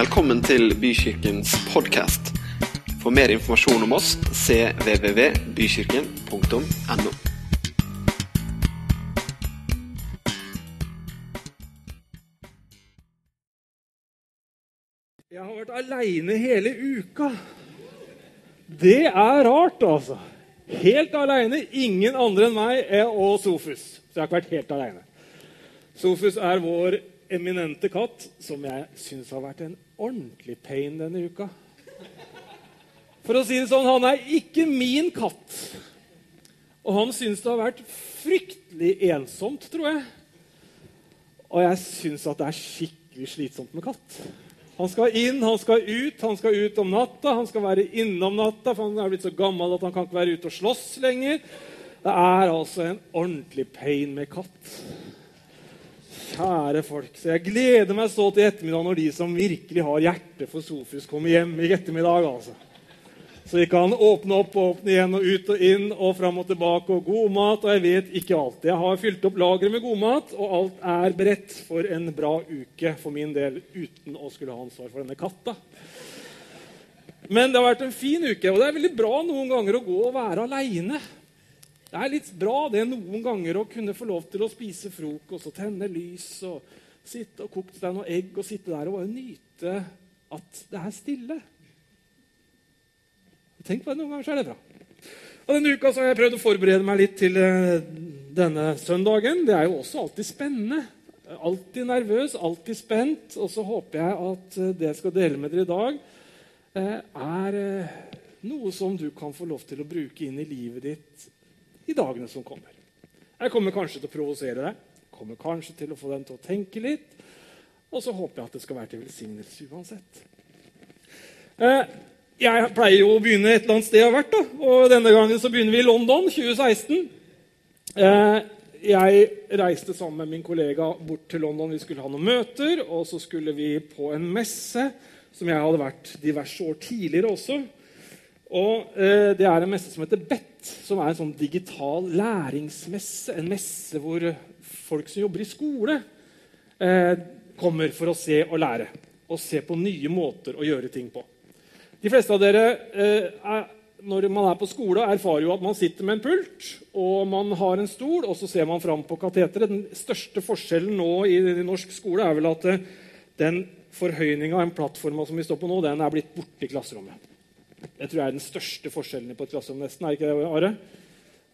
Velkommen til Bykirkens podkast. For mer informasjon om oss cvvvbykirken.no. Jeg har vært aleine hele uka. Det er rart, altså. Helt aleine. Ingen andre enn meg og Sofus. Så jeg har ikke vært helt aleine. Sofus er vår eminente katt, som jeg syns har vært en ordentlig pain denne uka. For å si det sånn, han er ikke min katt. Og han syns det har vært fryktelig ensomt, tror jeg. Og jeg syns at det er skikkelig slitsomt med katt. Han skal inn, han skal ut, han skal ut om natta, han skal være inne om natta, for han er blitt så gammel at han kan ikke være ute og slåss lenger. Det er altså en ordentlig pain med katt. Kjære folk. Så jeg gleder meg så til ettermiddag når de som virkelig har hjerte for Sofus, kommer hjem i ettermiddag. altså. Så vi kan åpne opp og åpne igjen og ut og inn og fram og tilbake. Og god mat, og jeg vet ikke alt. Jeg har fylt opp lageret med god mat, og alt er beredt for en bra uke for min del uten å skulle ha ansvar for denne katta. Men det har vært en fin uke, og det er veldig bra noen ganger å gå og være aleine. Det er litt bra det noen ganger å kunne få lov til å spise frokost og tenne lys og sitte og koke deg noen egg og sitte der og bare nyte at det er stille. Tenk på det noen ganger, så er det bra. Og Denne uka har jeg prøvd å forberede meg litt til eh, denne søndagen. Det er jo også alltid spennende. Alltid nervøs, alltid spent. Og så håper jeg at eh, det jeg skal dele med dere i dag, eh, er noe som du kan få lov til å bruke inn i livet ditt i dagene som kommer. Jeg kommer kanskje til å provosere deg, kommer kanskje til å få dem til å tenke litt. Og så håper jeg at det skal være til velsignelse uansett. Eh, jeg pleier jo å begynne et eller annet sted jeg har vært. da, og Denne gangen så begynner vi i London 2016. Eh, jeg reiste sammen med min kollega bort til London. Vi skulle ha noen møter, og så skulle vi på en messe som jeg hadde vært diverse år tidligere også. Og eh, Det er en messe som heter BET, som er en sånn digital læringsmesse. En messe hvor folk som jobber i skole, eh, kommer for å se og lære. Og se på nye måter å gjøre ting på. De fleste av dere eh, er, når man er på skole, erfarer jo at man sitter med en pult og man har en stol, og så ser man fram på kateteret. Den største forskjellen nå i, i norsk skole er vel at eh, den forhøyninga av en plattform som vi står på nå, den er blitt borte i klasserommet. Det tror jeg er den største forskjellen på et klasserom. nesten, er ikke det, Are?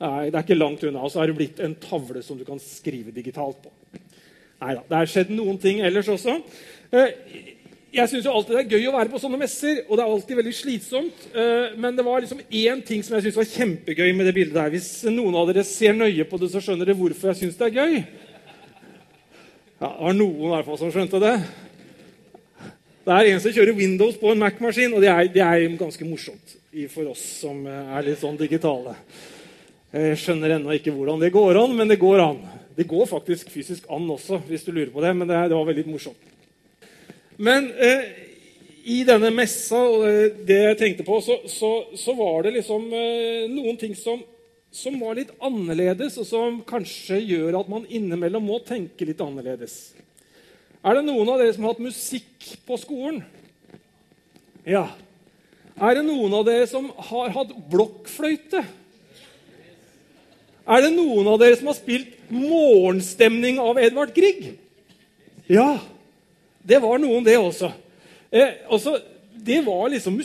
Nei, det er ikke langt unna. Og så har det blitt en tavle som du kan skrive digitalt på. Nei da, det har skjedd noen ting ellers også. Eh, jeg syns alltid det er gøy å være på sånne messer, og det er alltid veldig slitsomt. Eh, men det var liksom én ting som jeg synes var kjempegøy med det bildet der. Hvis noen av dere ser nøye på det, så skjønner dere hvorfor jeg syns det er gøy. Ja, Det var noen i hvert fall som skjønte det. Det er en som kjører Windows på en Mac-maskin, og det er, det er, ganske morsomt for oss som er litt sånn digitale. Jeg skjønner ennå ikke hvordan det går an, men det går an. Det går faktisk fysisk an også, hvis du lurer på det, men det, det var veldig morsomt. Men eh, i denne messa og det jeg tenkte på, så, så, så var det liksom eh, noen ting som, som, var litt annerledes, og som kanskje gjør at man innimellom må tenke litt annerledes. Er det noen av dere som har hatt musikk på skolen? Ja. Er det noen av dere som har hatt blokkfløyte? Er det noen av dere som har spilt 'Morgenstemning' av Edvard Grieg? Ja. Det var noen, det også. Eh, altså, det var liksom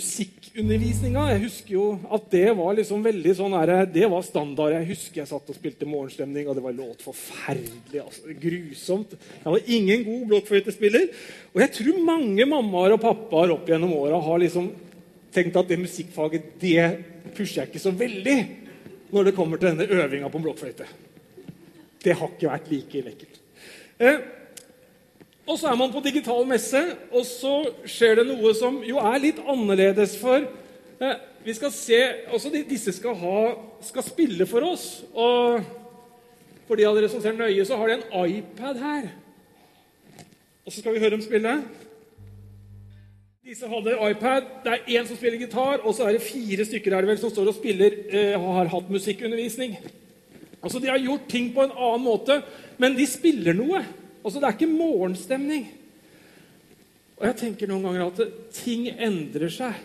musikkundervisninga. Jeg husker jo at det var liksom veldig sånn her, det var standard. Jeg husker jeg satt og spilte morgenstemning, og det var låt forferdelig. altså Grusomt. Jeg var ingen god blokkfløytespiller. Og jeg tror mange mammaer og pappaer opp gjennom åra har liksom tenkt at det musikkfaget det pusher jeg ikke så veldig når det kommer til denne øvinga på blokkfløyte. Det har ikke vært like lekkert. Eh, og så er man på digital messe, og så skjer det noe som jo er litt annerledes. For eh, vi skal se også de, Disse skal, ha, skal spille for oss. Og for de av dere som ser nøye, så har de en iPad her. Og så skal vi høre dem spille. Disse hadde iPad. Det er én som spiller gitar, og så er det fire stykker her vel som står og spiller eh, har hatt musikkundervisning. Altså, De har gjort ting på en annen måte, men de spiller noe. Altså, Det er ikke morgenstemning. Og jeg tenker noen ganger at ting endrer seg.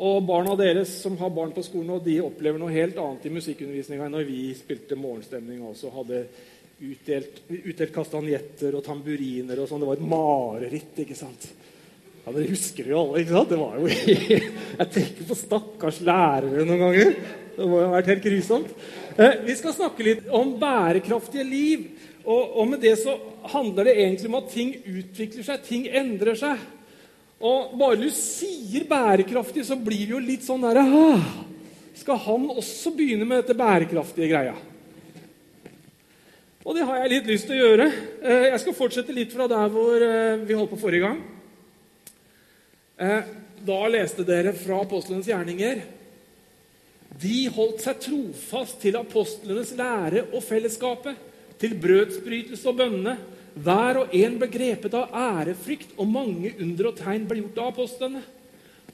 Og barna deres som har barn på skolen, og de opplever noe helt annet i musikkundervisninga enn når vi spilte morgenstemning og også hadde utdelt, utdelt kastanjetter og tamburiner og sånn. Det var et mareritt, ikke sant? Ja, Dere husker det jo alle, ikke sant? Det var jo Jeg tenker på stakkars lærere noen ganger. Det må jo ha vært helt grusomt. Eh, vi skal snakke litt om bærekraftige liv. Og, og med det så handler det egentlig om at ting utvikler seg, ting endrer seg. Og bare du sier 'bærekraftig', så blir det jo litt sånn derre Skal han også begynne med dette bærekraftige greia? Og det har jeg litt lyst til å gjøre. Eh, jeg skal fortsette litt fra der hvor eh, vi holdt på forrige gang. Eh, da leste dere fra apostlenes gjerninger. De holdt seg trofast til apostlenes lære og fellesskapet, til brødsbrytelse og bønnene. Hver og en ble grepet av ærefrykt, og mange under og tegn ble gjort av apostlene.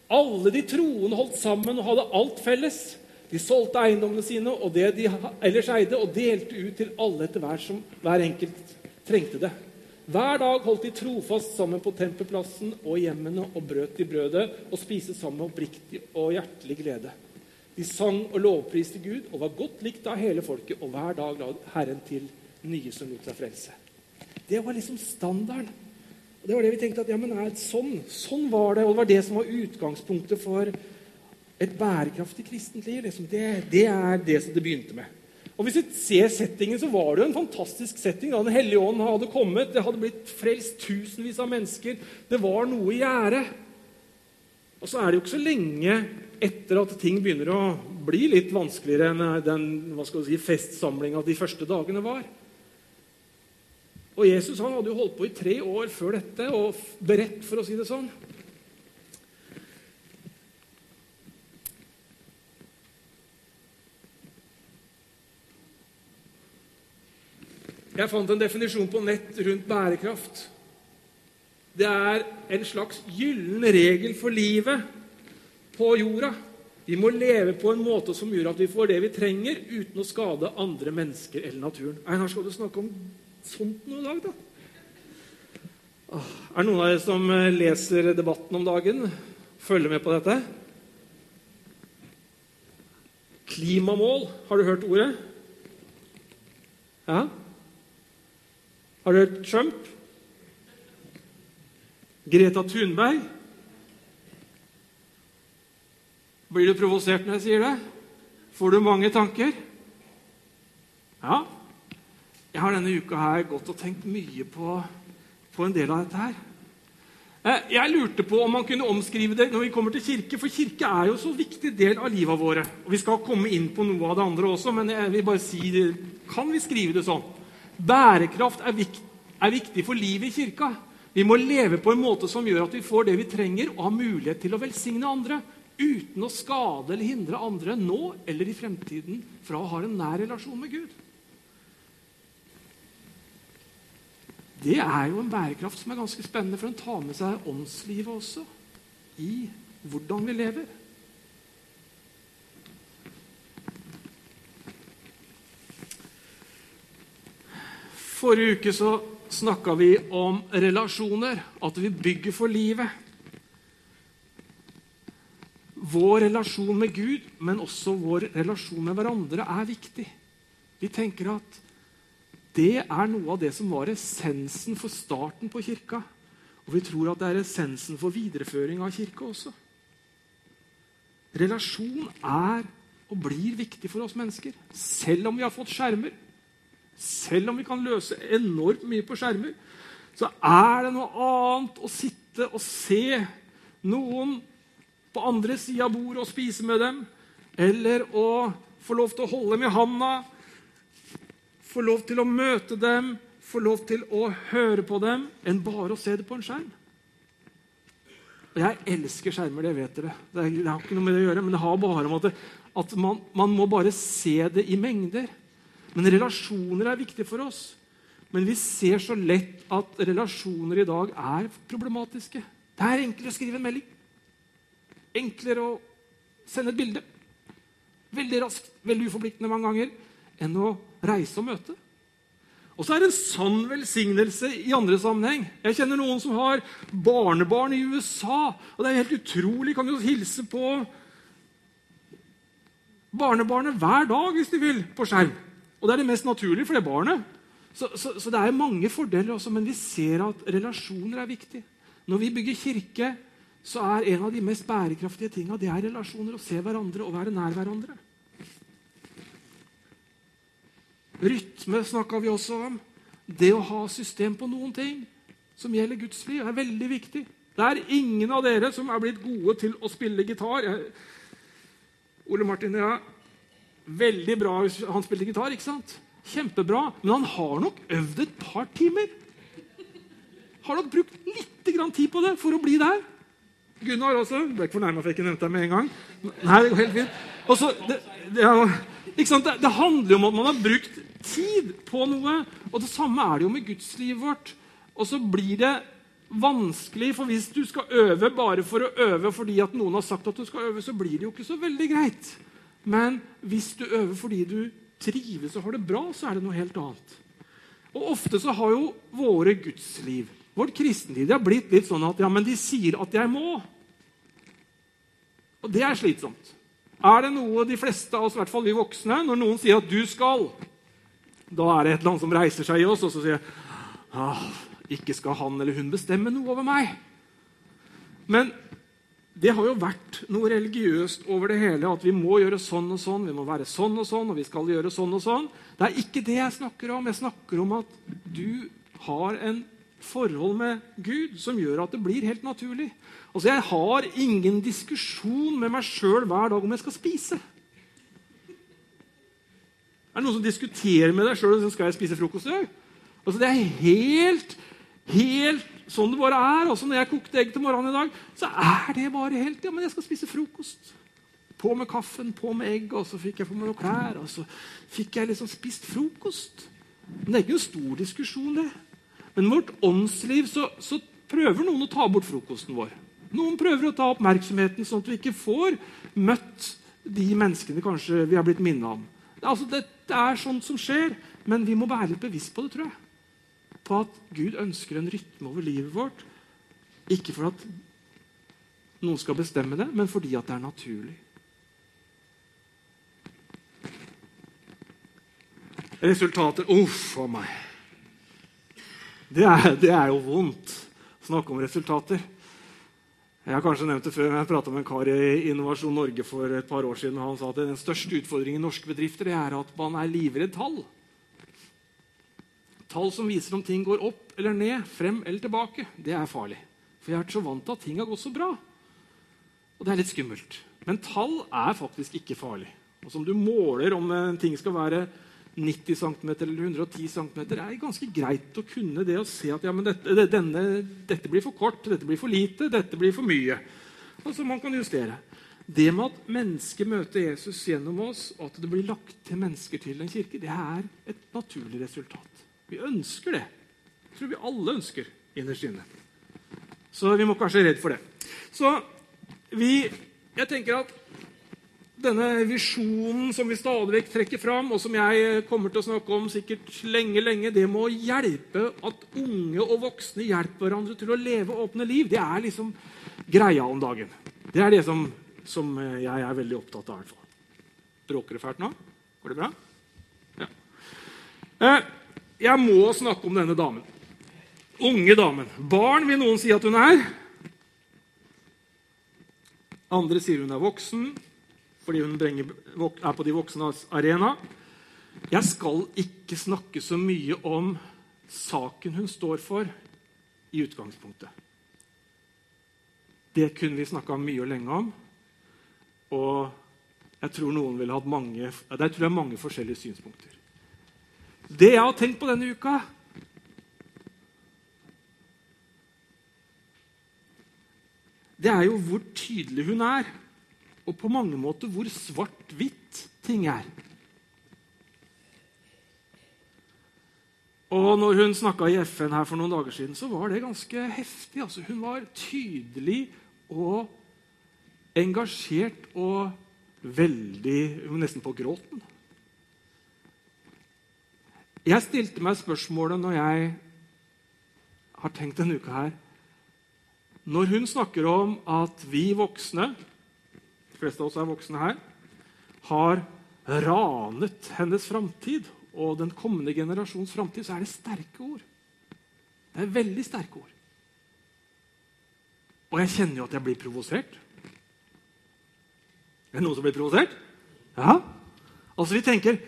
Alle de troende holdt sammen og hadde alt felles. De solgte eiendommene sine og det de ellers eide, og delte ut til alle etter hver som hver enkelt trengte det. Hver dag holdt de trofast sammen på tempelplassen og hjemmene og brøt de brødet og spiste sammen med oppriktig og hjertelig glede. De sang og lovpriste Gud og var godt likt av hele folket, og hver dag la Herren til nye som lot seg frelse. Det var liksom standarden. Og det var det vi tenkte at ja, men er det sånn, sånn var det. Og det var det som var utgangspunktet for et bærekraftig kristent liv. Liksom. Det, det, er det som det begynte med. Og Hvis vi ser settingen, så var det jo en fantastisk setting. da Den hellige ånd hadde kommet, det hadde blitt frelst tusenvis av mennesker. Det var noe i gjære. Og så er det jo ikke så lenge etter at ting begynner å bli litt vanskeligere enn den hva skal si, festsamlinga de første dagene var. Og Jesus han hadde jo holdt på i tre år før dette og beredt, for å si det sånn. Jeg fant en definisjon på nett rundt bærekraft. Det er en slags gyllen regel for livet på jorda. Vi må leve på en måte som gjør at vi får det vi trenger, uten å skade andre mennesker eller naturen. Einar, skal du snakke om sånt noe i dag, da? Er det noen av dere som eh, leser debatten om dagen? Følger med på dette? Klimamål, har du hørt ordet? Ja? Har du hørt Trump? Greta Thunberg? Blir du provosert når jeg sier det? Får du mange tanker? Ja. Jeg har denne uka her gått og tenkt mye på, på en del av dette her. Eh, jeg lurte på om man kunne omskrive det når vi kommer til kirke, for kirke er jo så viktig del av livet våre. Og Vi skal komme inn på noe av det andre også, men jeg vil bare si. Kan vi skrive det sånn? Bærekraft er, vikt, er viktig for livet i kirka. Vi må leve på en måte som gjør at vi får det vi trenger, og har mulighet til å velsigne andre uten å skade eller hindre andre nå eller i fremtiden fra å ha en nær relasjon med Gud. Det er jo en bærekraft som er ganske spennende, for den tar med seg åndslivet også i hvordan vi lever. Forrige uke så snakka vi om relasjoner, at vi bygger for livet. Vår relasjon med Gud, men også vår relasjon med hverandre, er viktig. Vi tenker at det er noe av det som var essensen for starten på kirka. Og vi tror at det er essensen for videreføring av kirka også. Relasjon er og blir viktig for oss mennesker, selv om vi har fått skjermer. Selv om vi kan løse enormt mye på skjermer, så er det noe annet å sitte og se noen på andre sida av bordet og spise med dem, eller å få lov til å holde dem i handa få lov til å møte dem, få lov til å høre på dem, enn bare å se det på en skjerm. Og Jeg elsker skjermer, det vet dere. Det, har ikke noe med det å gjøre, men det har bare om at, at man, man, må bare se det i mengder. Men relasjoner er viktig for oss. Men vi ser så lett at relasjoner i dag er problematiske. Det er enklere å skrive en melding. Enklere å sende et bilde. Veldig raskt, veldig uforpliktende mange ganger enn å reise og møte. Og så er det en sann velsignelse i andre sammenheng. Jeg kjenner noen som har barnebarn i USA. og Det er helt utrolig. Kan jo hilse på barnebarnet hver dag hvis de vil, på skjerm. Og det er det mest naturlige for det barnet. Så, så, så det er mange fordeler også, men vi ser at relasjoner er viktig. Når vi bygger kirke, så er en av de mest bærekraftige tinga er relasjoner. Å se hverandre og være nær hverandre. Rytme snakka vi også om. Det å ha system på noen ting som gjelder Guds liv, er veldig viktig. Det er ingen av dere som er blitt gode til å spille gitar. Jeg, Ole Martin, ja, veldig bra hvis han spiller gitar, ikke sant? Kjempebra. Men han har nok øvd et par timer. Har nok brukt litt tid på det for å bli der. Gunnar også. Ble ikke fornærma for jeg ikke nevnte deg med en gang. Nei, det går helt fint. Også, det, det, det, det, handler jo om at man har brukt tid på noe. Og det samme er det jo med gudslivet vårt. Og så blir det vanskelig, for hvis du skal øve bare for å øve fordi at noen har sagt at du skal øve, så blir det jo ikke så veldig greit. Men hvis du øver fordi du trives og har det bra, så er det noe helt annet. Og Ofte så har jo våre gudsliv, vårt kristenliv, det har blitt litt sånn at ja, men de sier at jeg må. Og det er slitsomt. Er det noe de fleste av oss, i hvert fall vi voksne, når noen sier at du skal, da er det et eller annet som reiser seg i oss, og så sier ah, ikke skal han eller hun bestemme noe over meg. Men det har jo vært noe religiøst over det hele. At vi må gjøre sånn og sånn, vi må være sånn og sånn, og vi skal gjøre sånn og sånn. Det er ikke det jeg snakker om. Jeg snakker om at du har en forhold med Gud som gjør at det blir helt naturlig. Altså, Jeg har ingen diskusjon med meg sjøl hver dag om jeg skal spise. Er det noen som diskuterer med deg sjøl om skal jeg spise frokost i dag? Altså, det er helt, helt sånn det bare er. Altså, når jeg kokte egg til morgenen i dag, så er det bare helt Ja, men jeg skal spise frokost. På med kaffen, på med egg, og så fikk jeg på meg noen klær. Og så fikk jeg liksom spist frokost. Men det er ikke en stor diskusjon, det. Men vårt åndsliv så, så prøver noen å ta bort frokosten vår. Noen prøver å ta oppmerksomheten sånn at vi ikke får møtt de menneskene kanskje vi har blitt minnet om. Altså, det, det er sånt som skjer, men vi må være litt bevisst på det, tror jeg. På at Gud ønsker en rytme over livet vårt. Ikke for at noen skal bestemme det, men fordi at det er naturlig. Resultater Uff a meg. Det er, det er jo vondt å snakke om resultater. Jeg har kanskje nevnt det før, men jeg prata med en kar i Innovasjon Norge for et par år siden. og Han sa at den største utfordringen i norske bedrifter er at man er livredd tall. Tall som viser om ting går opp eller ned, frem eller tilbake. Det er farlig. For jeg har vært så vant til at ting har gått så bra. Og det er litt skummelt. Men tall er faktisk ikke farlig. Og som du måler om en ting skal være 90 cm eller 110 cm, er ganske greit å kunne det og se at ja, dette, denne, dette, blir for kort, dette blir for lite, dette blir for mye. Altså Man kan justere. Det med at mennesket møter Jesus gjennom oss, og at det blir lagt til mennesker til en kirke, det er et naturlig resultat. Vi ønsker det. Jeg tror vi alle ønsker innerst inne. Så vi må kanskje være redd for det. Så vi, jeg tenker at denne visjonen som vi stadig vekk trekker fram, og som jeg kommer til å snakke om sikkert lenge, lenge, det må hjelpe at unge og voksne hjelper hverandre til å leve åpne liv. Det er liksom greia om dagen. Det er det som, som jeg er veldig opptatt av. i hvert fall. Bråker det fælt nå? Går det bra? Ja. Eh, jeg må snakke om denne damen. Unge damen. Barn vil noen si at hun er. Andre sier hun er voksen fordi hun er på de voksnes arena. Jeg skal ikke snakke så mye om saken hun står for, i utgangspunktet. Det kunne vi snakka mye og lenge om. Og jeg tror noen ville hatt mange, tror jeg mange forskjellige synspunkter. Det jeg har tenkt på denne uka Det er jo hvor tydelig hun er og på mange måter hvor svart-hvitt ting er. Og når hun snakka i FN her for noen dager siden, så var det ganske heftig. Altså, hun var tydelig og engasjert og veldig Nesten på gråten. Jeg stilte meg spørsmålet når jeg har tenkt denne uka her Når hun snakker om at vi voksne, de fleste av oss er voksne her, har ranet hennes framtid og den kommende generasjons framtid, så er det sterke ord. Det er veldig sterke ord. Og jeg kjenner jo at jeg blir provosert. Er det noen som blir provosert? Ja. Altså, vi tenker,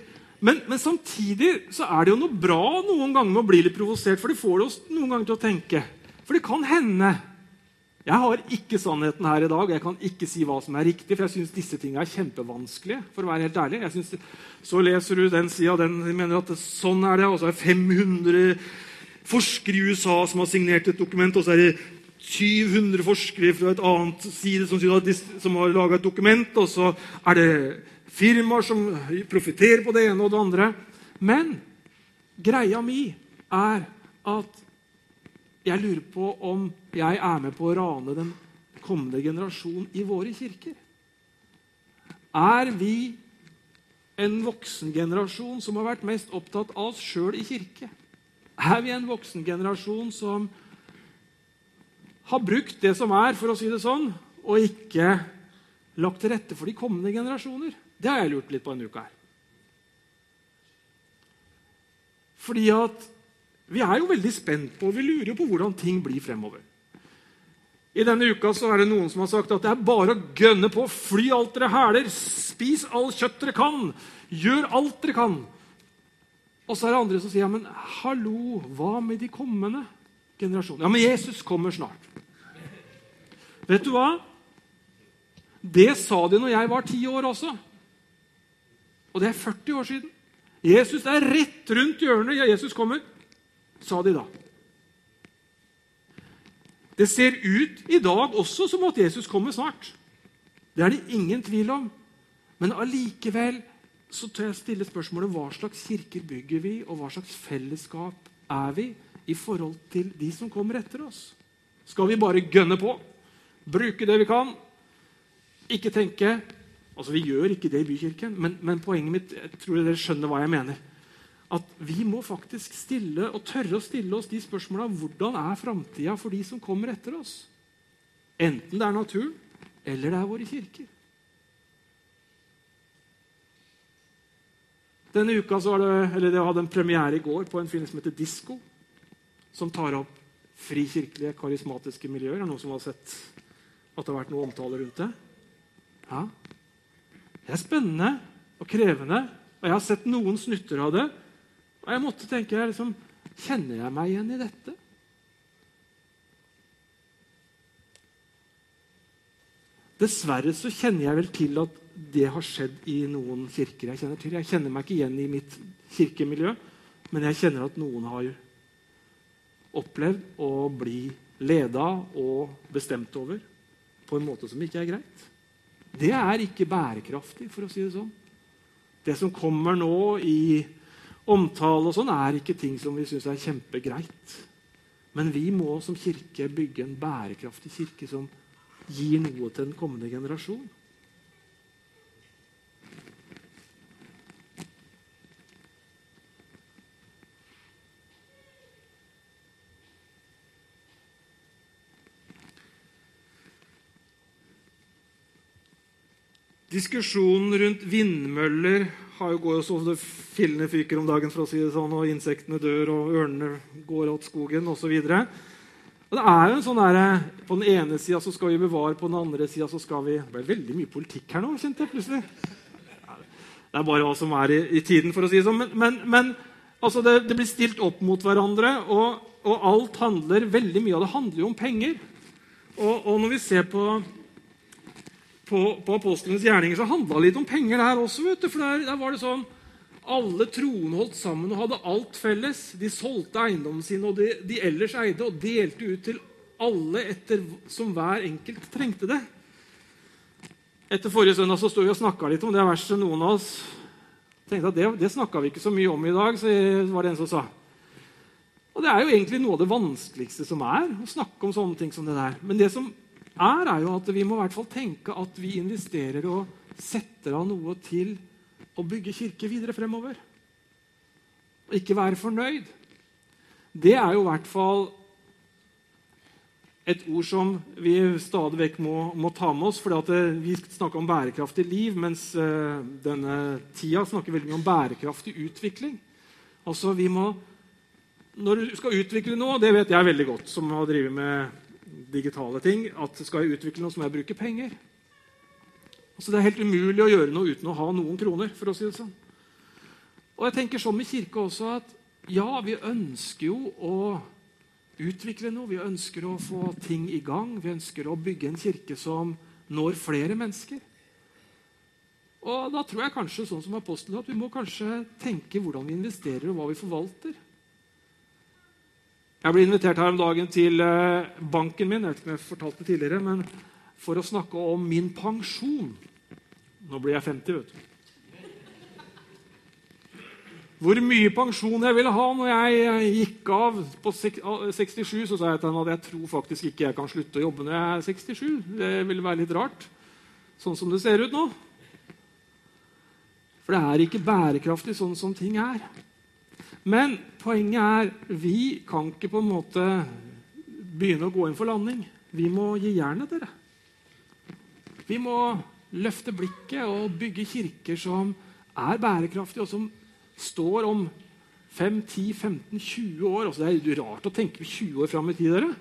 men, men, samtidig så er det jo noe bra noen ganger med å bli litt provosert, for det får oss noen ganger til å tenke. For det kan hende Jeg har ikke sannheten her i dag. Jeg kan ikke si hva som er riktig, for jeg syns disse tingene er kjempevanskelige. for å være helt ærlig. Synes, så leser du den sida, den mener at det, sånn er det. Og så er det 500 forskere i USA som har signert et dokument, og så er det 700 forskere fra et annet side som, som har laga et dokument, og så er det firmaer som profitterer på det ene og det andre. Men greia mi er at jeg lurer på om jeg er med på å rane den kommende generasjon i våre kirker. Er vi en voksengenerasjon som har vært mest opptatt av oss sjøl i kirke? Er vi en voksengenerasjon som har brukt det som er, for å si det sånn, og ikke lagt til rette for de kommende generasjoner? Det har jeg lurt litt på en uke her. Fordi at vi er jo veldig spent på, vi lurer jo på hvordan ting blir fremover. I denne uka så er det noen som har sagt at det er bare å gønne på. Fly alt dere hæler. Spis all kjøtt dere kan. Gjør alt dere kan. Og så er det andre som sier ja, men hallo, hva med de kommende generasjonene? Ja, men Jesus kommer snart. Vet du hva? Det sa de når jeg var ti år også. Og det er 40 år siden. Jesus er rett rundt hjørnet. Ja, Jesus kommer, sa de da. Det ser ut i dag også som at Jesus kommer snart. Det er det ingen tvil om. Men allikevel så tør jeg stille spørsmålet hva slags kirker bygger vi, og hva slags fellesskap er vi i forhold til de som kommer etter oss? Skal vi bare gønne på? Bruke det vi kan. Ikke tenke Altså, Vi gjør ikke det i Bykirken, men, men poenget mitt jeg tror dere skjønner hva jeg mener. At vi må faktisk stille og tørre å stille oss de spørsmåla hvordan er framtida for de som kommer etter oss. Enten det er naturen, eller det er våre kirker. Denne uka så var det, eller det hadde en premiere i går på en film som heter Disko, som tar opp frikirkelige, karismatiske miljøer. Er det noen som har sett at det har vært noe omtale rundt det? Ja. Det er spennende og krevende, og jeg har sett noen snutter av det. Og jeg måtte tenke liksom, Kjenner jeg meg igjen i dette? Dessverre så kjenner jeg vel til at det har skjedd i noen kirker jeg kjenner til. Jeg kjenner meg ikke igjen i mitt kirkemiljø, men jeg kjenner at noen har opplevd å bli leda og bestemt over på en måte som ikke er greit. Det er ikke bærekraftig, for å si det sånn. Det som kommer nå i omtale og sånn, er ikke ting som vi syns er kjempegreit. Men vi må som kirke bygge en bærekraftig kirke som gir noe til den kommende generasjon. Diskusjonen rundt vindmøller har jo går så fillene fyker om dagen, for å si det sånn, og insektene dør, og ørnene går åt skogen osv. Det er jo en sånn der, På den ene sida skal vi bevare, på den andre sida skal vi Det ble veldig mye politikk her nå, kjente jeg plutselig. Det er bare hva som er i, i tiden, for å si det sånn. Men, men, men altså det, det, blir stilt opp mot hverandre, og, og, alt handler veldig mye av det handler jo om penger. Og, og når vi ser på på, på apostlenes gjerninger så handla litt om penger der også. vet du, for der, der var det sånn Alle troende holdt sammen og hadde alt felles. De solgte eiendommen sin og de, de ellers eide, og delte ut til alle etter som hver enkelt trengte det. Etter forrige søndag så sto vi og snakka litt om det verset. Noen av oss tenkte at det, det snakka vi ikke så mye om i dag. så var det en som sa. Og Det er jo egentlig noe av det vanskeligste som er, å snakke om sånne ting som det der. Men det som er, er jo at vi må i hvert fall tenke at vi investerer og setter av noe til å bygge kirke videre fremover. og ikke være fornøyd, det er jo i hvert fall et ord som vi stadig vekk må, må ta med oss. For vi snakker om bærekraftig liv, mens uh, denne tida snakker veldig mye om bærekraftig utvikling. Altså, vi må, Når du skal utvikle noe, det vet jeg veldig godt, som har drevet med digitale ting, at skal jeg utvikle noe, så må jeg bruke penger. Altså, det er helt umulig å gjøre noe uten å ha noen kroner. for å si det sånn. Og jeg tenker sånn med kirke også at ja, vi ønsker jo å utvikle noe. Vi ønsker å få ting i gang. Vi ønsker å bygge en kirke som når flere mennesker. Og da tror jeg kanskje sånn som apostel, at vi må kanskje tenke hvordan vi investerer, og hva vi forvalter. Jeg ble invitert her om dagen til eh, banken min jeg vet ikke om jeg fortalte det tidligere, men for å snakke om min pensjon. Nå blir jeg 50, vet du hvor mye pensjon jeg ville ha når jeg gikk av på 67, så sa jeg til henne at jeg tror faktisk ikke jeg kan slutte å jobbe når jeg er 67. Det ville være litt rart, sånn som det ser ut nå. For det er ikke bærekraftig sånn som ting er. Men poenget er vi kan ikke på en måte begynne å gå inn for landing. Vi må gi jernet, dere. Vi må løfte blikket og bygge kirker som er bærekraftige, og som står om 5, 10, 15, 20 år altså Det er rart å tenke 20 år fram i tid. dere.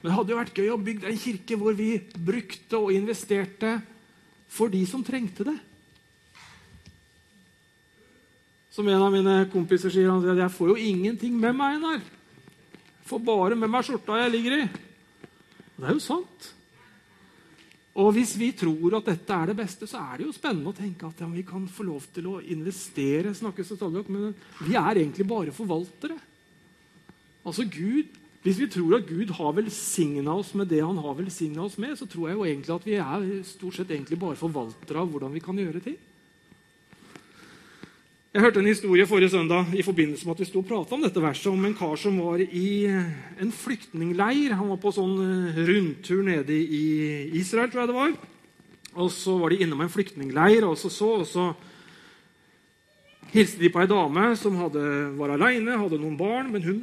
Men det hadde jo vært gøy å bygge en kirke hvor vi brukte og investerte for de som trengte det. Som en av mine kompiser sier, han sier at jeg får jo ingenting med meg. Einar. Får bare med meg skjorta jeg ligger i. Og det er jo sant. Og hvis vi tror at dette er det beste, så er det jo spennende å tenke at ja, vi kan få lov til å investere. snakkes det stadig Men vi er egentlig bare forvaltere. Altså Gud, Hvis vi tror at Gud har velsigna oss med det han har velsigna oss med, så tror jeg jo egentlig at vi er stort sett egentlig bare forvaltere av hvordan vi kan gjøre ting. Jeg hørte en historie forrige søndag i forbindelse med at vi sto og prata om dette verset, om en kar som var i en flyktningleir. Han var på sånn eh, rundtur nede i Israel, tror jeg det var. Og så var de innom en flyktningleir, og så, så, og så hilste de på ei dame som hadde, var aleine, hadde noen barn, men hun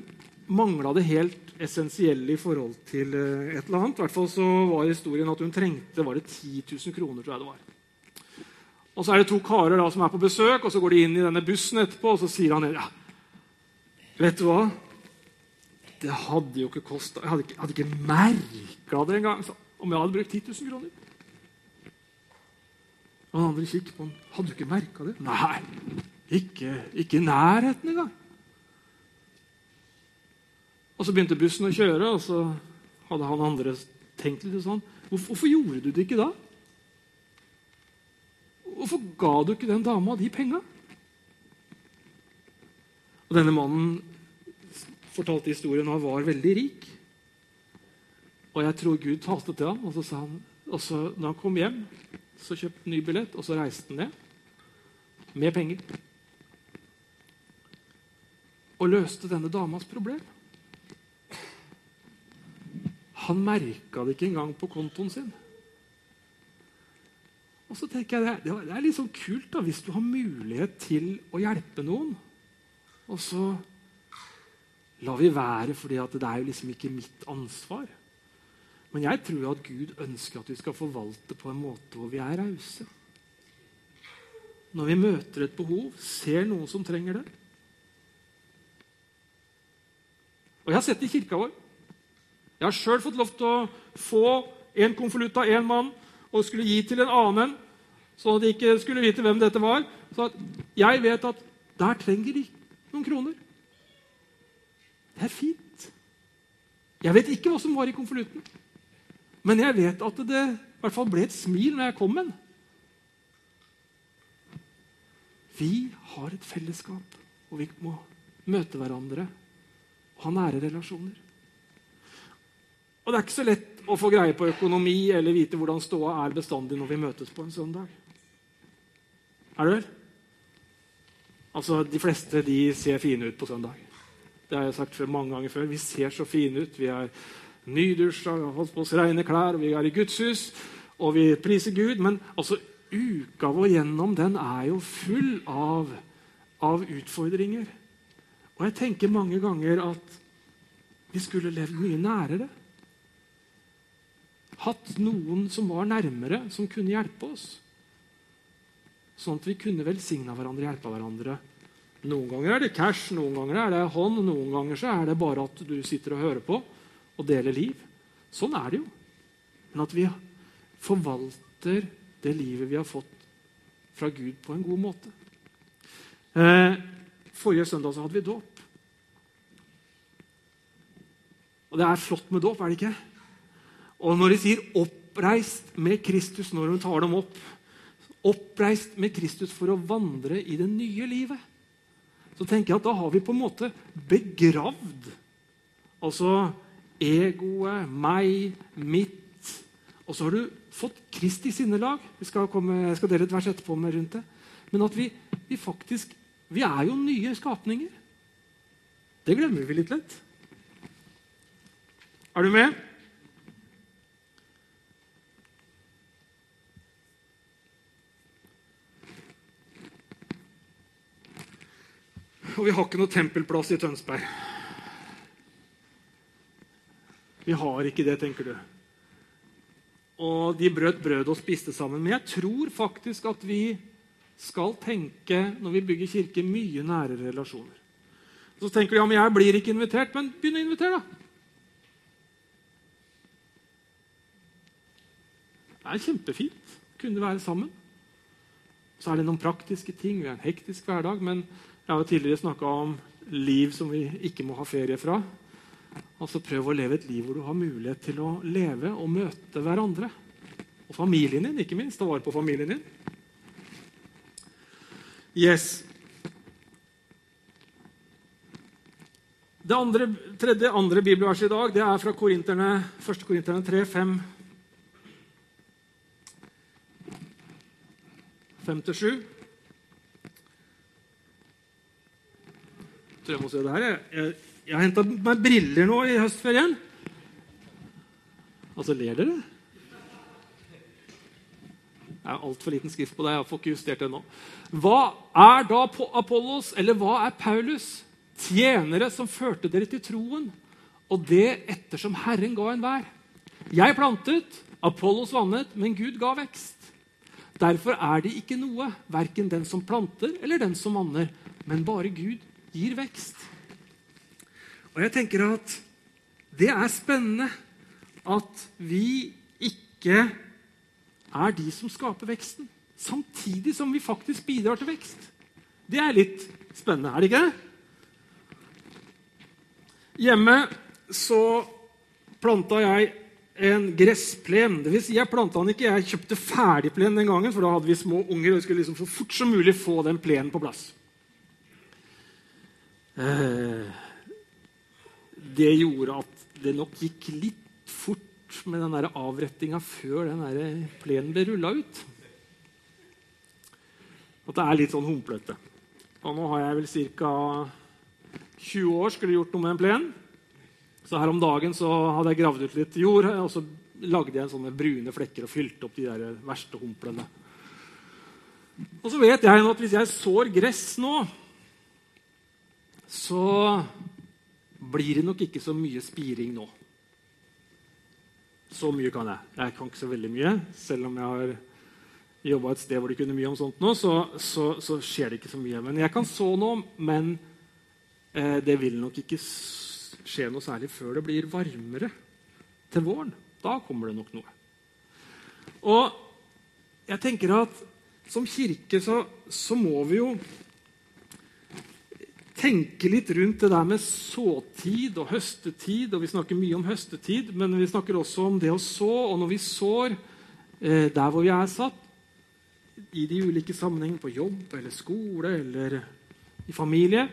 mangla det helt essensielle i forhold til eh, et eller annet. I hvert fall så var historien at hun trengte var det 10 000 kroner, tror jeg det var. Og så er det to karer da, som er på besøk, og så går de inn i denne bussen etterpå, og så sier han ja, vet du hva? Det hadde jo ikke kosta Jeg hadde ikke, hadde ikke merka det engang om jeg hadde brukt 10 000 kroner. Og den andre kikker på han. Hadde du ikke merka det? Nei, ikke, ikke i nærheten engang. Og så begynte bussen å kjøre, og så hadde han andre tenkt litt sånn Hvorfor, hvorfor gjorde du det ikke da? Hvorfor ga du ikke den dama de penga? Og Denne mannen fortalte historien han var veldig rik. Og jeg tror Gud talte til ham, og så sa han, og så, når han kom hjem, så kjøpte han ny billett, og så reiste han ned med penger. Og løste denne damas problem. Han merka det ikke engang på kontoen sin. Og så tenker jeg Det, er litt sånn kult da, hvis du har mulighet til å hjelpe noen, og så lar vi være for det er jo liksom ikke mitt ansvar. Men jeg tror at Gud ønsker at vi skal forvalte på en måte hvor vi er rause. Når vi møter et behov, ser noen som trenger det. Og Jeg har sett det i kirka vår. Jeg har sjøl fått lov til å få en konvolutt av én mann og skulle gi til en annen, så de ikke skulle vite hvem dette var. Så jeg vet at der trenger de noen kroner. Det er fint. Jeg vet ikke hva som var i konvolutten, men jeg vet at det i hvert fall ble et smil når jeg kom med den. Vi har et fellesskap, og vi må møte hverandre og ha nære relasjoner. Og det er ikke så lett å få greie på økonomi eller vite hvordan ståa er bestandig når vi møtes på en søndag. Er det vel? Altså, De fleste de ser fine ut på søndag. Det har jeg sagt mange ganger før. Vi ser så fine ut. Vi er nydusja, vi har holdt på oss rene klær, og vi er i Guds hus, og vi priser Gud. Men altså, uka vår gjennom den er jo full av av utfordringer. Og jeg tenker mange ganger at vi skulle levd mye nærere. Hatt noen som var nærmere, som kunne hjelpe oss. Sånn at vi kunne velsigna hverandre, hjelpe hverandre. Noen ganger er det cash, noen ganger er det hånd, noen ganger er det bare at du sitter og hører på og deler liv. Sånn er det jo. Men at vi forvalter det livet vi har fått fra Gud, på en god måte. Eh, forrige søndag så hadde vi dåp. Og det er flott med dåp, er det ikke? Og når de sier 'oppreist med Kristus' når de tar dem opp Oppreist med Kristus for å vandre i det nye livet. Så tenker jeg at da har vi på en måte begravd altså egoet, meg, mitt. Og så har du fått Kristi sinnelag. Vi skal komme, jeg skal dele et vers etterpå med rundt det. Men at vi, vi faktisk Vi er jo nye skapninger. Det glemmer vi litt lett. Er du med? Og vi har ikke noe tempelplass i Tønsberg. Vi har ikke det, tenker du. Og de brøt brød og spiste sammen. Men jeg tror faktisk at vi skal tenke, når vi bygger kirke, mye nære relasjoner. Så tenker du ja, men jeg blir ikke invitert. Men begynn å invitere, da. Det er kjempefint. Kunne være sammen. Så er det noen praktiske ting. Vi har en hektisk hverdag. Men jeg har jo tidligere snakka om liv som vi ikke må ha ferie fra. Altså Prøv å leve et liv hvor du har mulighet til å leve og møte hverandre. Og familien din, ikke minst. Ta vare på familien din. Yes. Det andre, tredje andre bibelverset i dag det er fra Korinterne, 1. Korinterne 3, 5. 5-7. Jeg må se det her. Jeg, jeg, jeg har henta meg briller nå i høstferien. Altså, ler dere? Det er altfor liten skrift på deg. Jeg får ikke justert det ennå. Hva er da Apollos, eller hva er Paulus? Tjenere som førte dere til troen, og det ettersom Herren ga enhver. Jeg plantet, Apollos vannet, men Gud ga vekst. Derfor er det ikke noe, verken den som planter eller den som vanner, men bare Gud gir vekst. Og jeg tenker at det er spennende at vi ikke er de som skaper veksten, samtidig som vi faktisk bidrar til vekst. Det er litt spennende, er det ikke? Hjemme så planta jeg en gressplen. Det vil si, jeg planta den ikke, jeg kjøpte ferdigplen den gangen, for da hadde vi små unger og vi skulle liksom så fort som mulig få den plenen på plass. Eh, det gjorde at det nok gikk litt fort med den der avrettinga før den plenen ble rulla ut. At det er litt sånn humplete. Og nå har jeg vel ca. 20 år skulle gjort noe med en plen. Så her om dagen så hadde jeg gravd ut litt jord, og så lagde jeg en sånne brune flekker og fylte opp de der verste humplene. Og så vet jeg at hvis jeg sår gress nå, så blir det nok ikke så mye spiring nå. Så mye kan jeg. Jeg kan ikke så veldig mye. Selv om jeg har jobba et sted hvor de kunne mye om sånt nå, så, så, så, skjer det ikke så mye. Men jeg kan så nå, men eh, det vil nok ikke skje noe særlig før det blir varmere til våren. Da kommer det nok noe. Og jeg tenker at som kirke så, så må vi jo tenke litt rundt det der med såtid og høstetid. og Vi snakker mye om høstetid, men vi snakker også om det å så. Og når vi sår eh, der hvor vi er satt, i de ulike sammenhengene, på jobb eller skole eller i familie,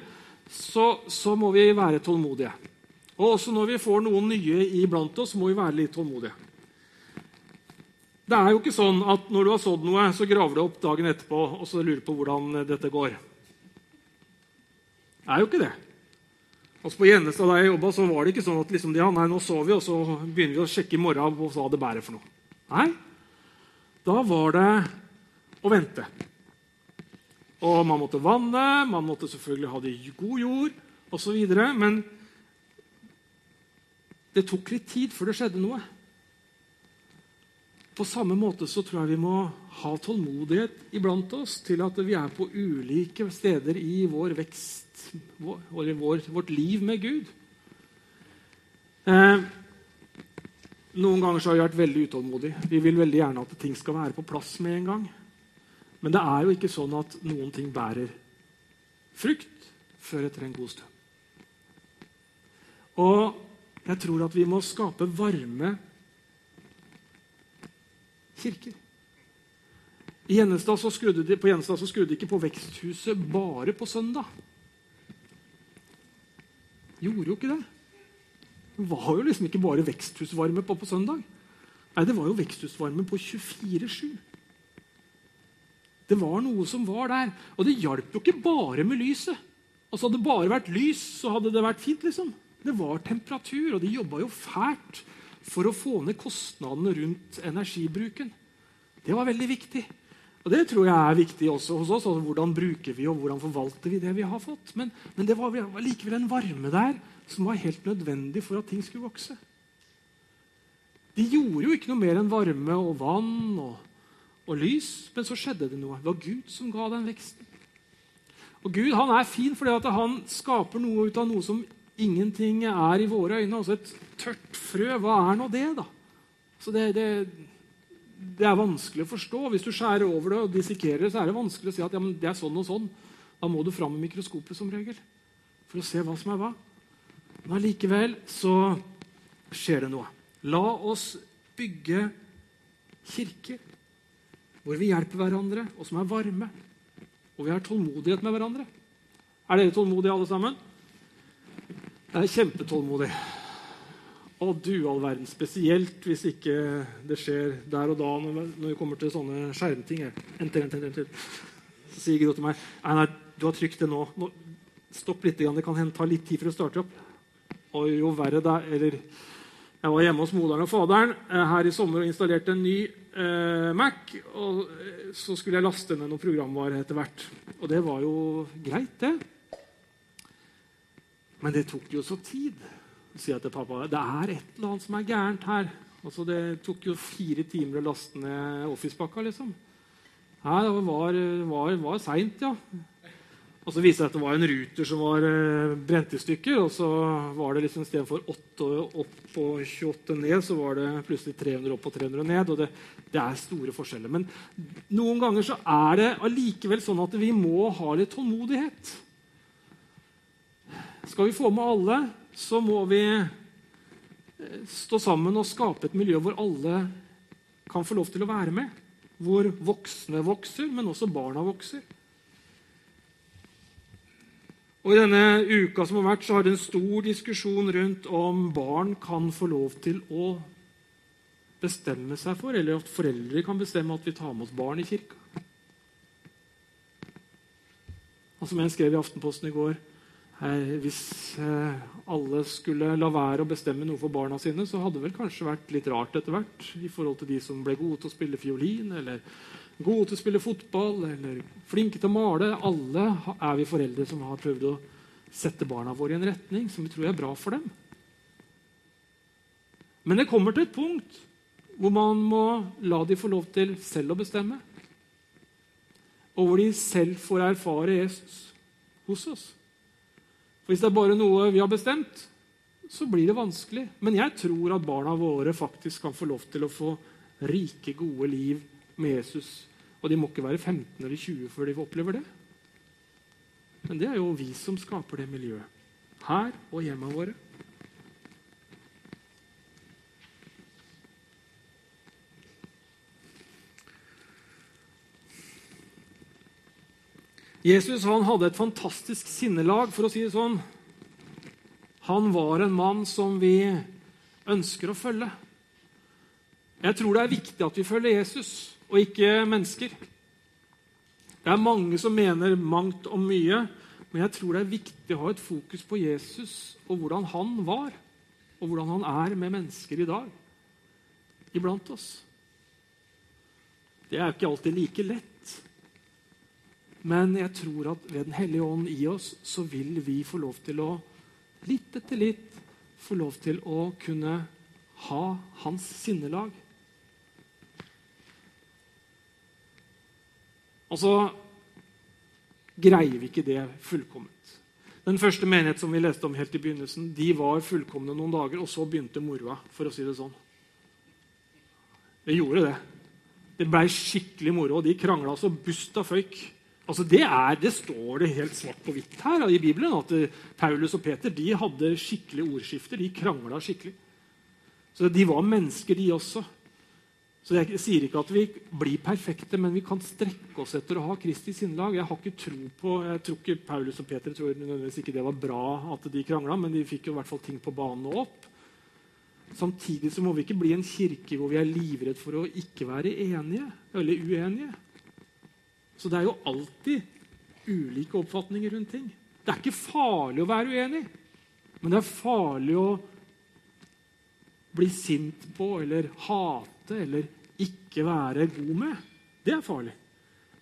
så, så må vi være tålmodige. Og også når vi får noen nye iblant oss, må vi være litt tålmodige. Det er jo ikke sånn at når du har sådd noe, så graver du opp dagen etterpå og så lurer på hvordan dette går. Er jo ikke det. Altså På Gjennestad der jeg jobba, var det ikke sånn at liksom, ja, nei, nå sov vi, og så begynner vi å sjekke i morgen hva det bærer for noe. Nei, da var det å vente. Og man måtte vanne, man måtte selvfølgelig ha det i god jord osv. Men det tok litt tid før det skjedde noe. På samme måte så tror jeg vi må ha tålmodighet iblant oss til at vi er på ulike steder i vår vekst, vår, vår, vårt liv med Gud. Eh, noen ganger så har vi vært veldig utålmodige. Vi vil veldig gjerne at ting skal være på plass med en gang. Men det er jo ikke sånn at noen ting bærer frukt før etter en god stund. Og jeg tror at vi må skape varme kirker. I Gjennestad så skrudde de, på Gjennestad så skrudde de ikke på veksthuset bare på søndag. Gjorde jo ikke det. Det var jo liksom ikke bare veksthusvarme på på søndag. Nei, det var jo veksthusvarme på 24-7. Det var noe som var der. Og det hjalp jo ikke bare med lyset. Altså Hadde det bare vært lys, så hadde det vært fint. liksom. Det var temperatur, og de jobba jo fælt for å få ned kostnadene rundt energibruken. Det var veldig viktig. Og Det tror jeg er viktig også hos oss. altså Hvordan bruker vi og hvordan forvalter vi det vi har fått? Men, men det var likevel en varme der som var helt nødvendig for at ting skulle vokse. De gjorde jo ikke noe mer enn varme og vann og, og lys, men så skjedde det noe. Det var Gud som ga den veksten. Og Gud han er fin fordi han skaper noe ut av noe som ingenting er i våre øyne. også et tørt frø, hva er nå det, da? Så det, det, det, er vanskelig å forstå. Hvis du skjærer over det og dissekerer, så er det vanskelig å si at ja, det er sånn og sånn. Da må du fram med mikroskopet som regel for å se hva som er hva. Men allikevel så skjer det noe. La oss bygge kirker hvor vi hjelper hverandre, og som er varme. Og vi har tålmodighet med hverandre. Er dere tålmodige, alle sammen? Jeg er kjempetålmodig. Å du all verden. Spesielt hvis ikke det skjer der og da når vi kommer til sånne skjermting. Enter, enter, enter. Så sier Gro til meg nei, nei, du har trykt det nå. nå stopp litt. Det kan ta litt tid for å starte opp. Og jo verre det er eller, Jeg var hjemme hos moderen og faderen eh, her i sommer og installerte en ny eh, Mac. og eh, Så skulle jeg laste ned noen programvare etter hvert. Og det var jo greit, det. Men det tok jo så tid. sier jeg til pappa det er et eller annet som er gærent her. Altså, det tok jo fire timer å laste ned Office-pakka. liksom. Nei, det var, var, var seint, ja. Og så viste det at det var en ruter som var eh, brent i stykker. Og så var det liksom istedenfor 8 opp og 28 ned, så var det plutselig 300 opp og 300 ned. Og det, det er store forskjeller. Men noen ganger så er det allikevel sånn at vi må ha litt tålmodighet. Skal vi få med alle, så må vi eh, stå sammen og skape et miljø hvor alle kan få lov til å være med. Hvor voksne vokser, men også barna vokser. Og I denne uka som har vært, så har det en stor diskusjon rundt om barn kan få lov til å bestemme seg for, eller at foreldre kan bestemme at vi tar med oss barn i kirka. Og som jeg skrev i Aftenposten i går Hvis eh, alle skulle la være å bestemme noe for barna sine, så hadde det vel kanskje vært litt rart etter hvert i forhold til de som ble gode til å spille fiolin, eller gode til å spille fotball eller flinke til å male. Alle er vi foreldre som har prøvd å sette barna våre i en retning som vi tror er bra for dem. Men det kommer til et punkt hvor man må la de få lov til selv å bestemme. Og hvor de selv får erfare Jesus hos oss. For Hvis det er bare noe vi har bestemt, så blir det vanskelig. Men jeg tror at barna våre faktisk kan få lov til å få rike, gode liv med Jesus. Og de må ikke være 15 eller 20 før de opplever det. Men det er jo vi som skaper det miljøet. Her og hjemme våre. Jesus hadde et fantastisk sinnelag, for å si det sånn. Han var en mann som vi ønsker å følge. Jeg tror det er viktig at vi følger Jesus og ikke mennesker. Det er mange som mener mangt om mye, men jeg tror det er viktig å ha et fokus på Jesus og hvordan han var, og hvordan han er med mennesker i dag iblant oss. Det er ikke alltid like lett. Men jeg tror at ved Den hellige ånd i oss så vil vi få lov til å litt etter litt få lov til å kunne ha hans sinnelag. Og så greier vi ikke det fullkomment. Den første menighet som vi leste om helt i begynnelsen, de var fullkomne noen dager, og så begynte moroa, for å si det sånn. Det gjorde det. Det blei skikkelig moro, og de krangla så busta føyk. Altså det, er, det står det helt svart på hvitt her i Bibelen at Paulus og Peter de hadde skikkelig ordskifter. De krangla skikkelig. Så de var mennesker, de også. Så Jeg sier ikke at vi blir perfekte, men vi kan strekke oss etter å ha Kristi sinnlag. Jeg har ikke tro på, jeg tror ikke Paulus og Peter tror nødvendigvis ikke det var bra at de krangla, men de fikk jo i hvert fall ting på banen og opp. Samtidig så må vi ikke bli en kirke hvor vi er livredd for å ikke være enige eller uenige. Så det er jo alltid ulike oppfatninger rundt ting. Det er ikke farlig å være uenig, men det er farlig å bli sint på eller hate eller ikke være god med. Det er farlig.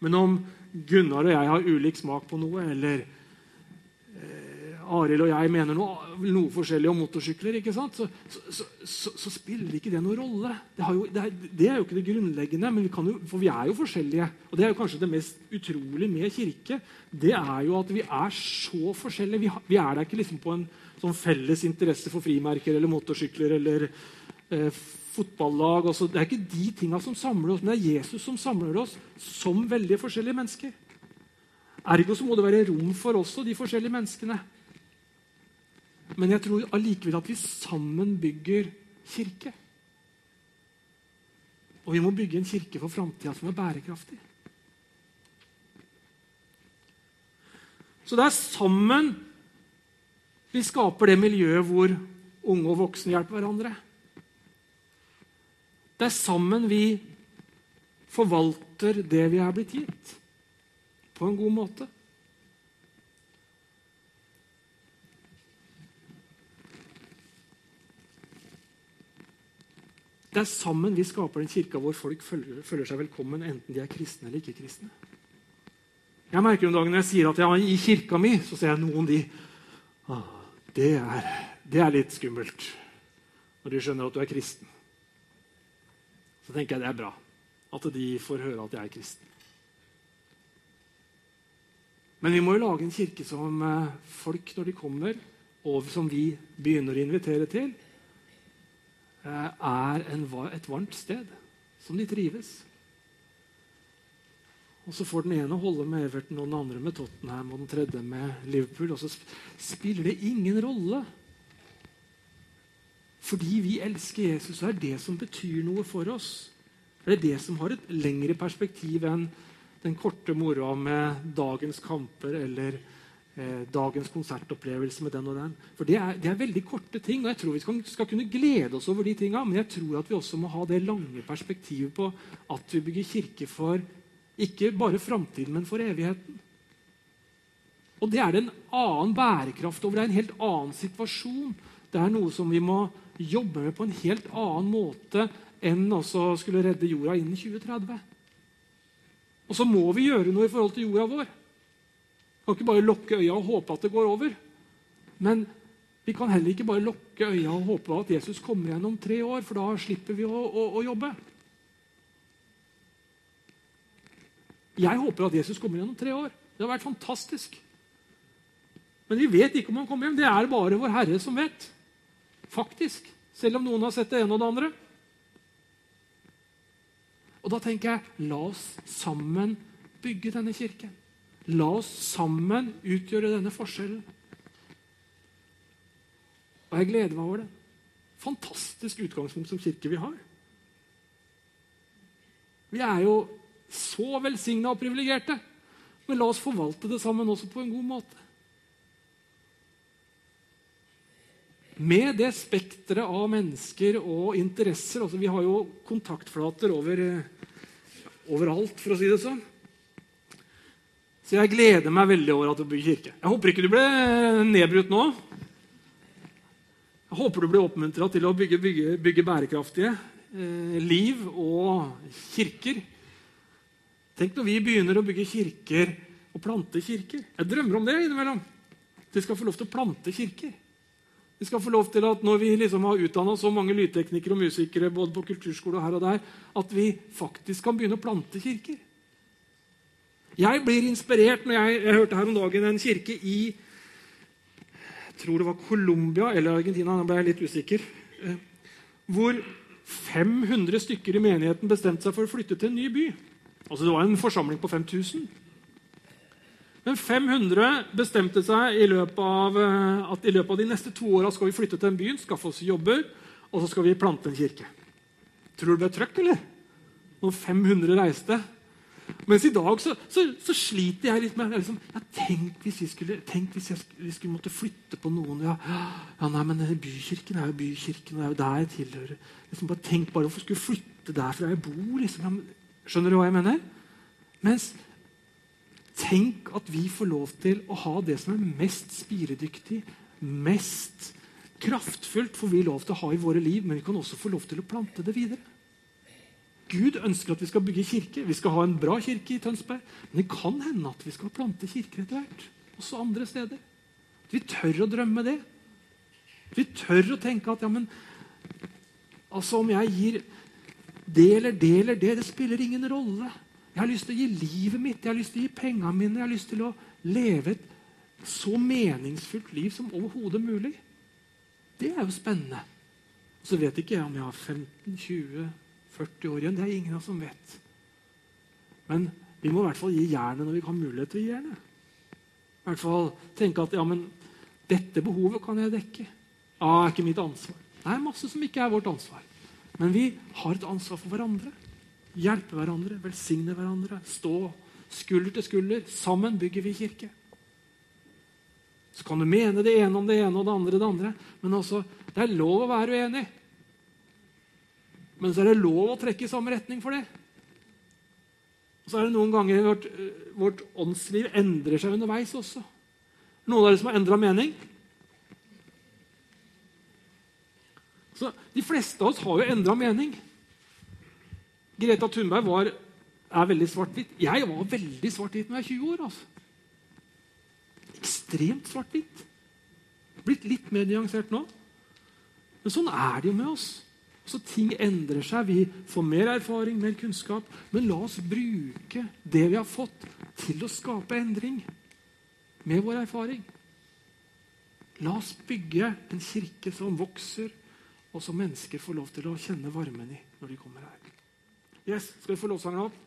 Men om Gunnar og jeg har ulik smak på noe, eller eh, Arild og jeg mener noe, noe, forskjellig om motorsykler, ikke sant? Så, så, så, så spiller ikke det noen rolle. Det, jo, det, er, det, er, jo ikke det grunnleggende, vi jo, for vi er jo forskjellige. Og det er jo kanskje det mest utrolige med kirke. Det er jo at vi er så forskjellige. Vi, vi er der ikke liksom på en sånn felles interesse for frimerker eller motorsykler eller eh, fotballag. Også. Det er ikke de tinga som samler oss, men det er Jesus som samler oss som veldig forskjellige mennesker. Ergo så må det være rom for også de forskjellige menneskene. Men jeg tror allikevel at vi sammen bygger kirke. Og vi må bygge en kirke for framtida som er bærekraftig. Så det er sammen vi skaper det miljøet hvor unge og voksne hjelper hverandre. Det er sammen vi forvalter det vi er blitt gitt, på en god måte. Det er sammen vi skaper den kirka hvor folk føler, føler, seg velkommen, enten de er kristne eller ikke kristne. Jeg merker om dagen Når jeg sier at jeg er i kirka mi, så ser jeg noen de ah, det er, det er litt skummelt når de skjønner at du er kristen. Så tenker jeg det er bra at de får høre at jeg er kristen. Men vi må jo lage en kirke som eh, folk, når de kommer, og som vi begynner å invitere til, er en, et varmt sted som de trives. Og så får den ene holde med Everton, og den andre med Tottenham og den tredje med Liverpool. Og så spiller det ingen rolle. Fordi vi elsker Jesus, så er det som betyr noe for oss. Det er det som har et lengre perspektiv enn den korte moroa med dagens kamper eller eh, dagens konsertopplevelse med den og den. For det er, det er, veldig korte ting, og jeg tror vi skal, skal kunne glede oss over de tinga. Men jeg tror at vi også må ha det lange perspektivet på at vi bygger kirke for ikke bare framtiden, men for evigheten. Og Det er det en annen bærekraft over. Det er en helt annen situasjon. Det er noe som vi må jobbe med på en helt annen måte enn også skulle redde jorda innen 2030. Og så må vi gjøre noe i forhold til jorda vår. Vi kan ikke bare lukke øya og håpe at det går over. Men vi kan heller ikke bare lukke øya og håpe at Jesus kommer igjen om tre år, for da slipper vi å, å, å jobbe. Jeg håper at Jesus kommer igjen om tre år. Det har vært fantastisk. Men vi vet ikke om han kommer hjem. Det er bare vår Herre som vet. Faktisk. Selv om noen har sett det ene og det andre. Og da tenker jeg la oss sammen bygge denne kirken. La oss sammen utgjøre denne forskjellen. Og jeg gleder meg over det. Fantastisk utgangspunkt som kirke vi har. Vi er jo så velsigna og privilegerte. Men la oss forvalte det sammen også på en god måte. Med det spekteret av mennesker og interesser altså Vi har jo kontaktflater over, overalt, for å si det sånn. Så jeg gleder meg veldig over at du bygger kirke. Jeg håper ikke du ble nedbrutt nå. Jeg håper du blir oppmuntra til å bygge, bygge, bygge bærekraftige eh, liv og kirker Tenk når vi begynner å bygge kirker og plante kirker. Jeg drømmer om det innimellom. Vi skal få lov til å plante kirker. Vi skal få lov til at Når vi liksom har utdanna så mange lydteknikere og musikere både på kulturskole og her og der, at vi faktisk kan begynne å plante kirker. Jeg blir inspirert når jeg, jeg hørte her om dagen en kirke i jeg tror det var Colombia eller Argentina, da ble jeg litt usikker, eh, hvor 500 stykker i menigheten bestemte seg for å flytte til en ny by. Altså Det var en forsamling på 5000. Men 500 bestemte seg i løpet av, eh, at i løpet av de neste to åra skal vi flytte til en byen, skaffe oss jobber, og så skal vi plante en kirke. Tror du det ble trøkk, eller? Når 500 reiste. Mens i dag så, så, så sliter jeg litt med liksom, ja, Tenk hvis, vi skulle, tenk hvis jeg, vi skulle måtte flytte på noen ja, ja, nei, men Bykirken er jo bykirken, og det er jo der jeg tilhører. Liksom, bare Tenk bare hvorfor skulle vi flytte derfra jeg bor. Liksom. Skjønner du hva jeg mener? Mens tenk at vi får lov til å ha det som er mest spiredyktig, mest kraftfullt, får vi lov til å ha i våre liv, men vi kan også få lov til å plante det videre. Gud ønsker at vi skal bygge kirke. Vi skal ha en bra kirke i Tønsberg. Men det kan hende at vi skal plante kirker etter hvert. Også andre steder. Vi tør å drømme det. Vi tør å tenke at ja, men altså om jeg gir det eller det eller det, det spiller ingen rolle. Jeg har lyst til å gi livet mitt, jeg har lyst til å gi pengene mine, jeg har lyst til å leve et så meningsfullt liv som overhodet mulig. Det er jo spennende. Så vet ikke jeg om jeg har 15, 20, 40 år igjen. Det er ingen av oss som vet. Men vi må i hvert fall gi jernet når vi har mulighet til å gi jernet. I hvert fall tenke at ja, men dette behovet kan jeg dekke. Ja, er ikke mitt ansvar. Det er masse som ikke er vårt ansvar. Men vi har et ansvar for hverandre. Hjelpe hverandre, velsigne hverandre. Stå skulder til skulder. Sammen bygger vi kirke. Så kan du mene det ene om det ene og det andre det andre. Men også, det er lov å være uenig. Men så er det lov å trekke i samme retning for det. Og så er det noen ganger vårt, vårt åndsliv endrer seg underveis også. Noen av dere som har endra mening? Så De fleste av oss har jo endra mening. Greta Thunberg var, er veldig svart-hvitt. Jeg var veldig svart-hvitt når jeg var 20 år. altså. Ekstremt svart-hvitt. Blitt litt mer nyansert nå. Men sånn er det jo med oss. Så ting endrer seg. Vi får mer erfaring, mer kunnskap. Men la oss bruke det vi har fått, til å skape endring med vår erfaring. La oss bygge en kirke som vokser, og som mennesker får lov til å kjenne varmen i når de kommer her. Yes, Skal vi få lovsangen opp?